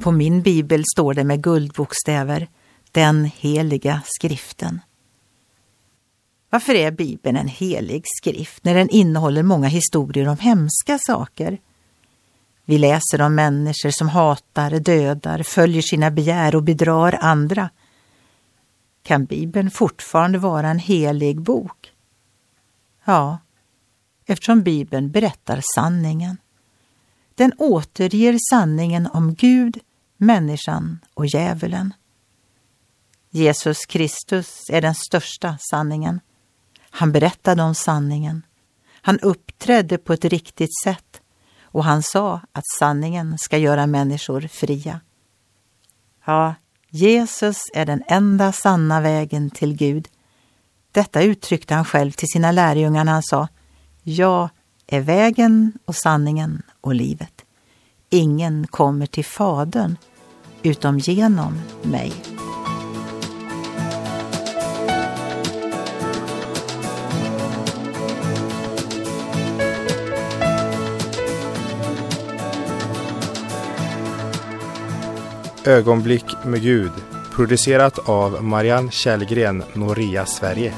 På min bibel står det med guldbokstäver Den heliga skriften. Varför är Bibeln en helig skrift när den innehåller många historier om hemska saker? Vi läser om människor som hatar, dödar, följer sina begär och bedrar andra. Kan Bibeln fortfarande vara en helig bok? Ja, eftersom Bibeln berättar sanningen. Den återger sanningen om Gud, människan och djävulen. Jesus Kristus är den största sanningen. Han berättade om sanningen. Han uppträdde på ett riktigt sätt och han sa att sanningen ska göra människor fria. Ja, Jesus är den enda sanna vägen till Gud. Detta uttryckte han själv till sina lärjungar när han sa Jag är vägen och sanningen och livet. Ingen kommer till Fadern utom genom mig. Ögonblick med Gud producerat av Marianne Källgren, Noria Sverige.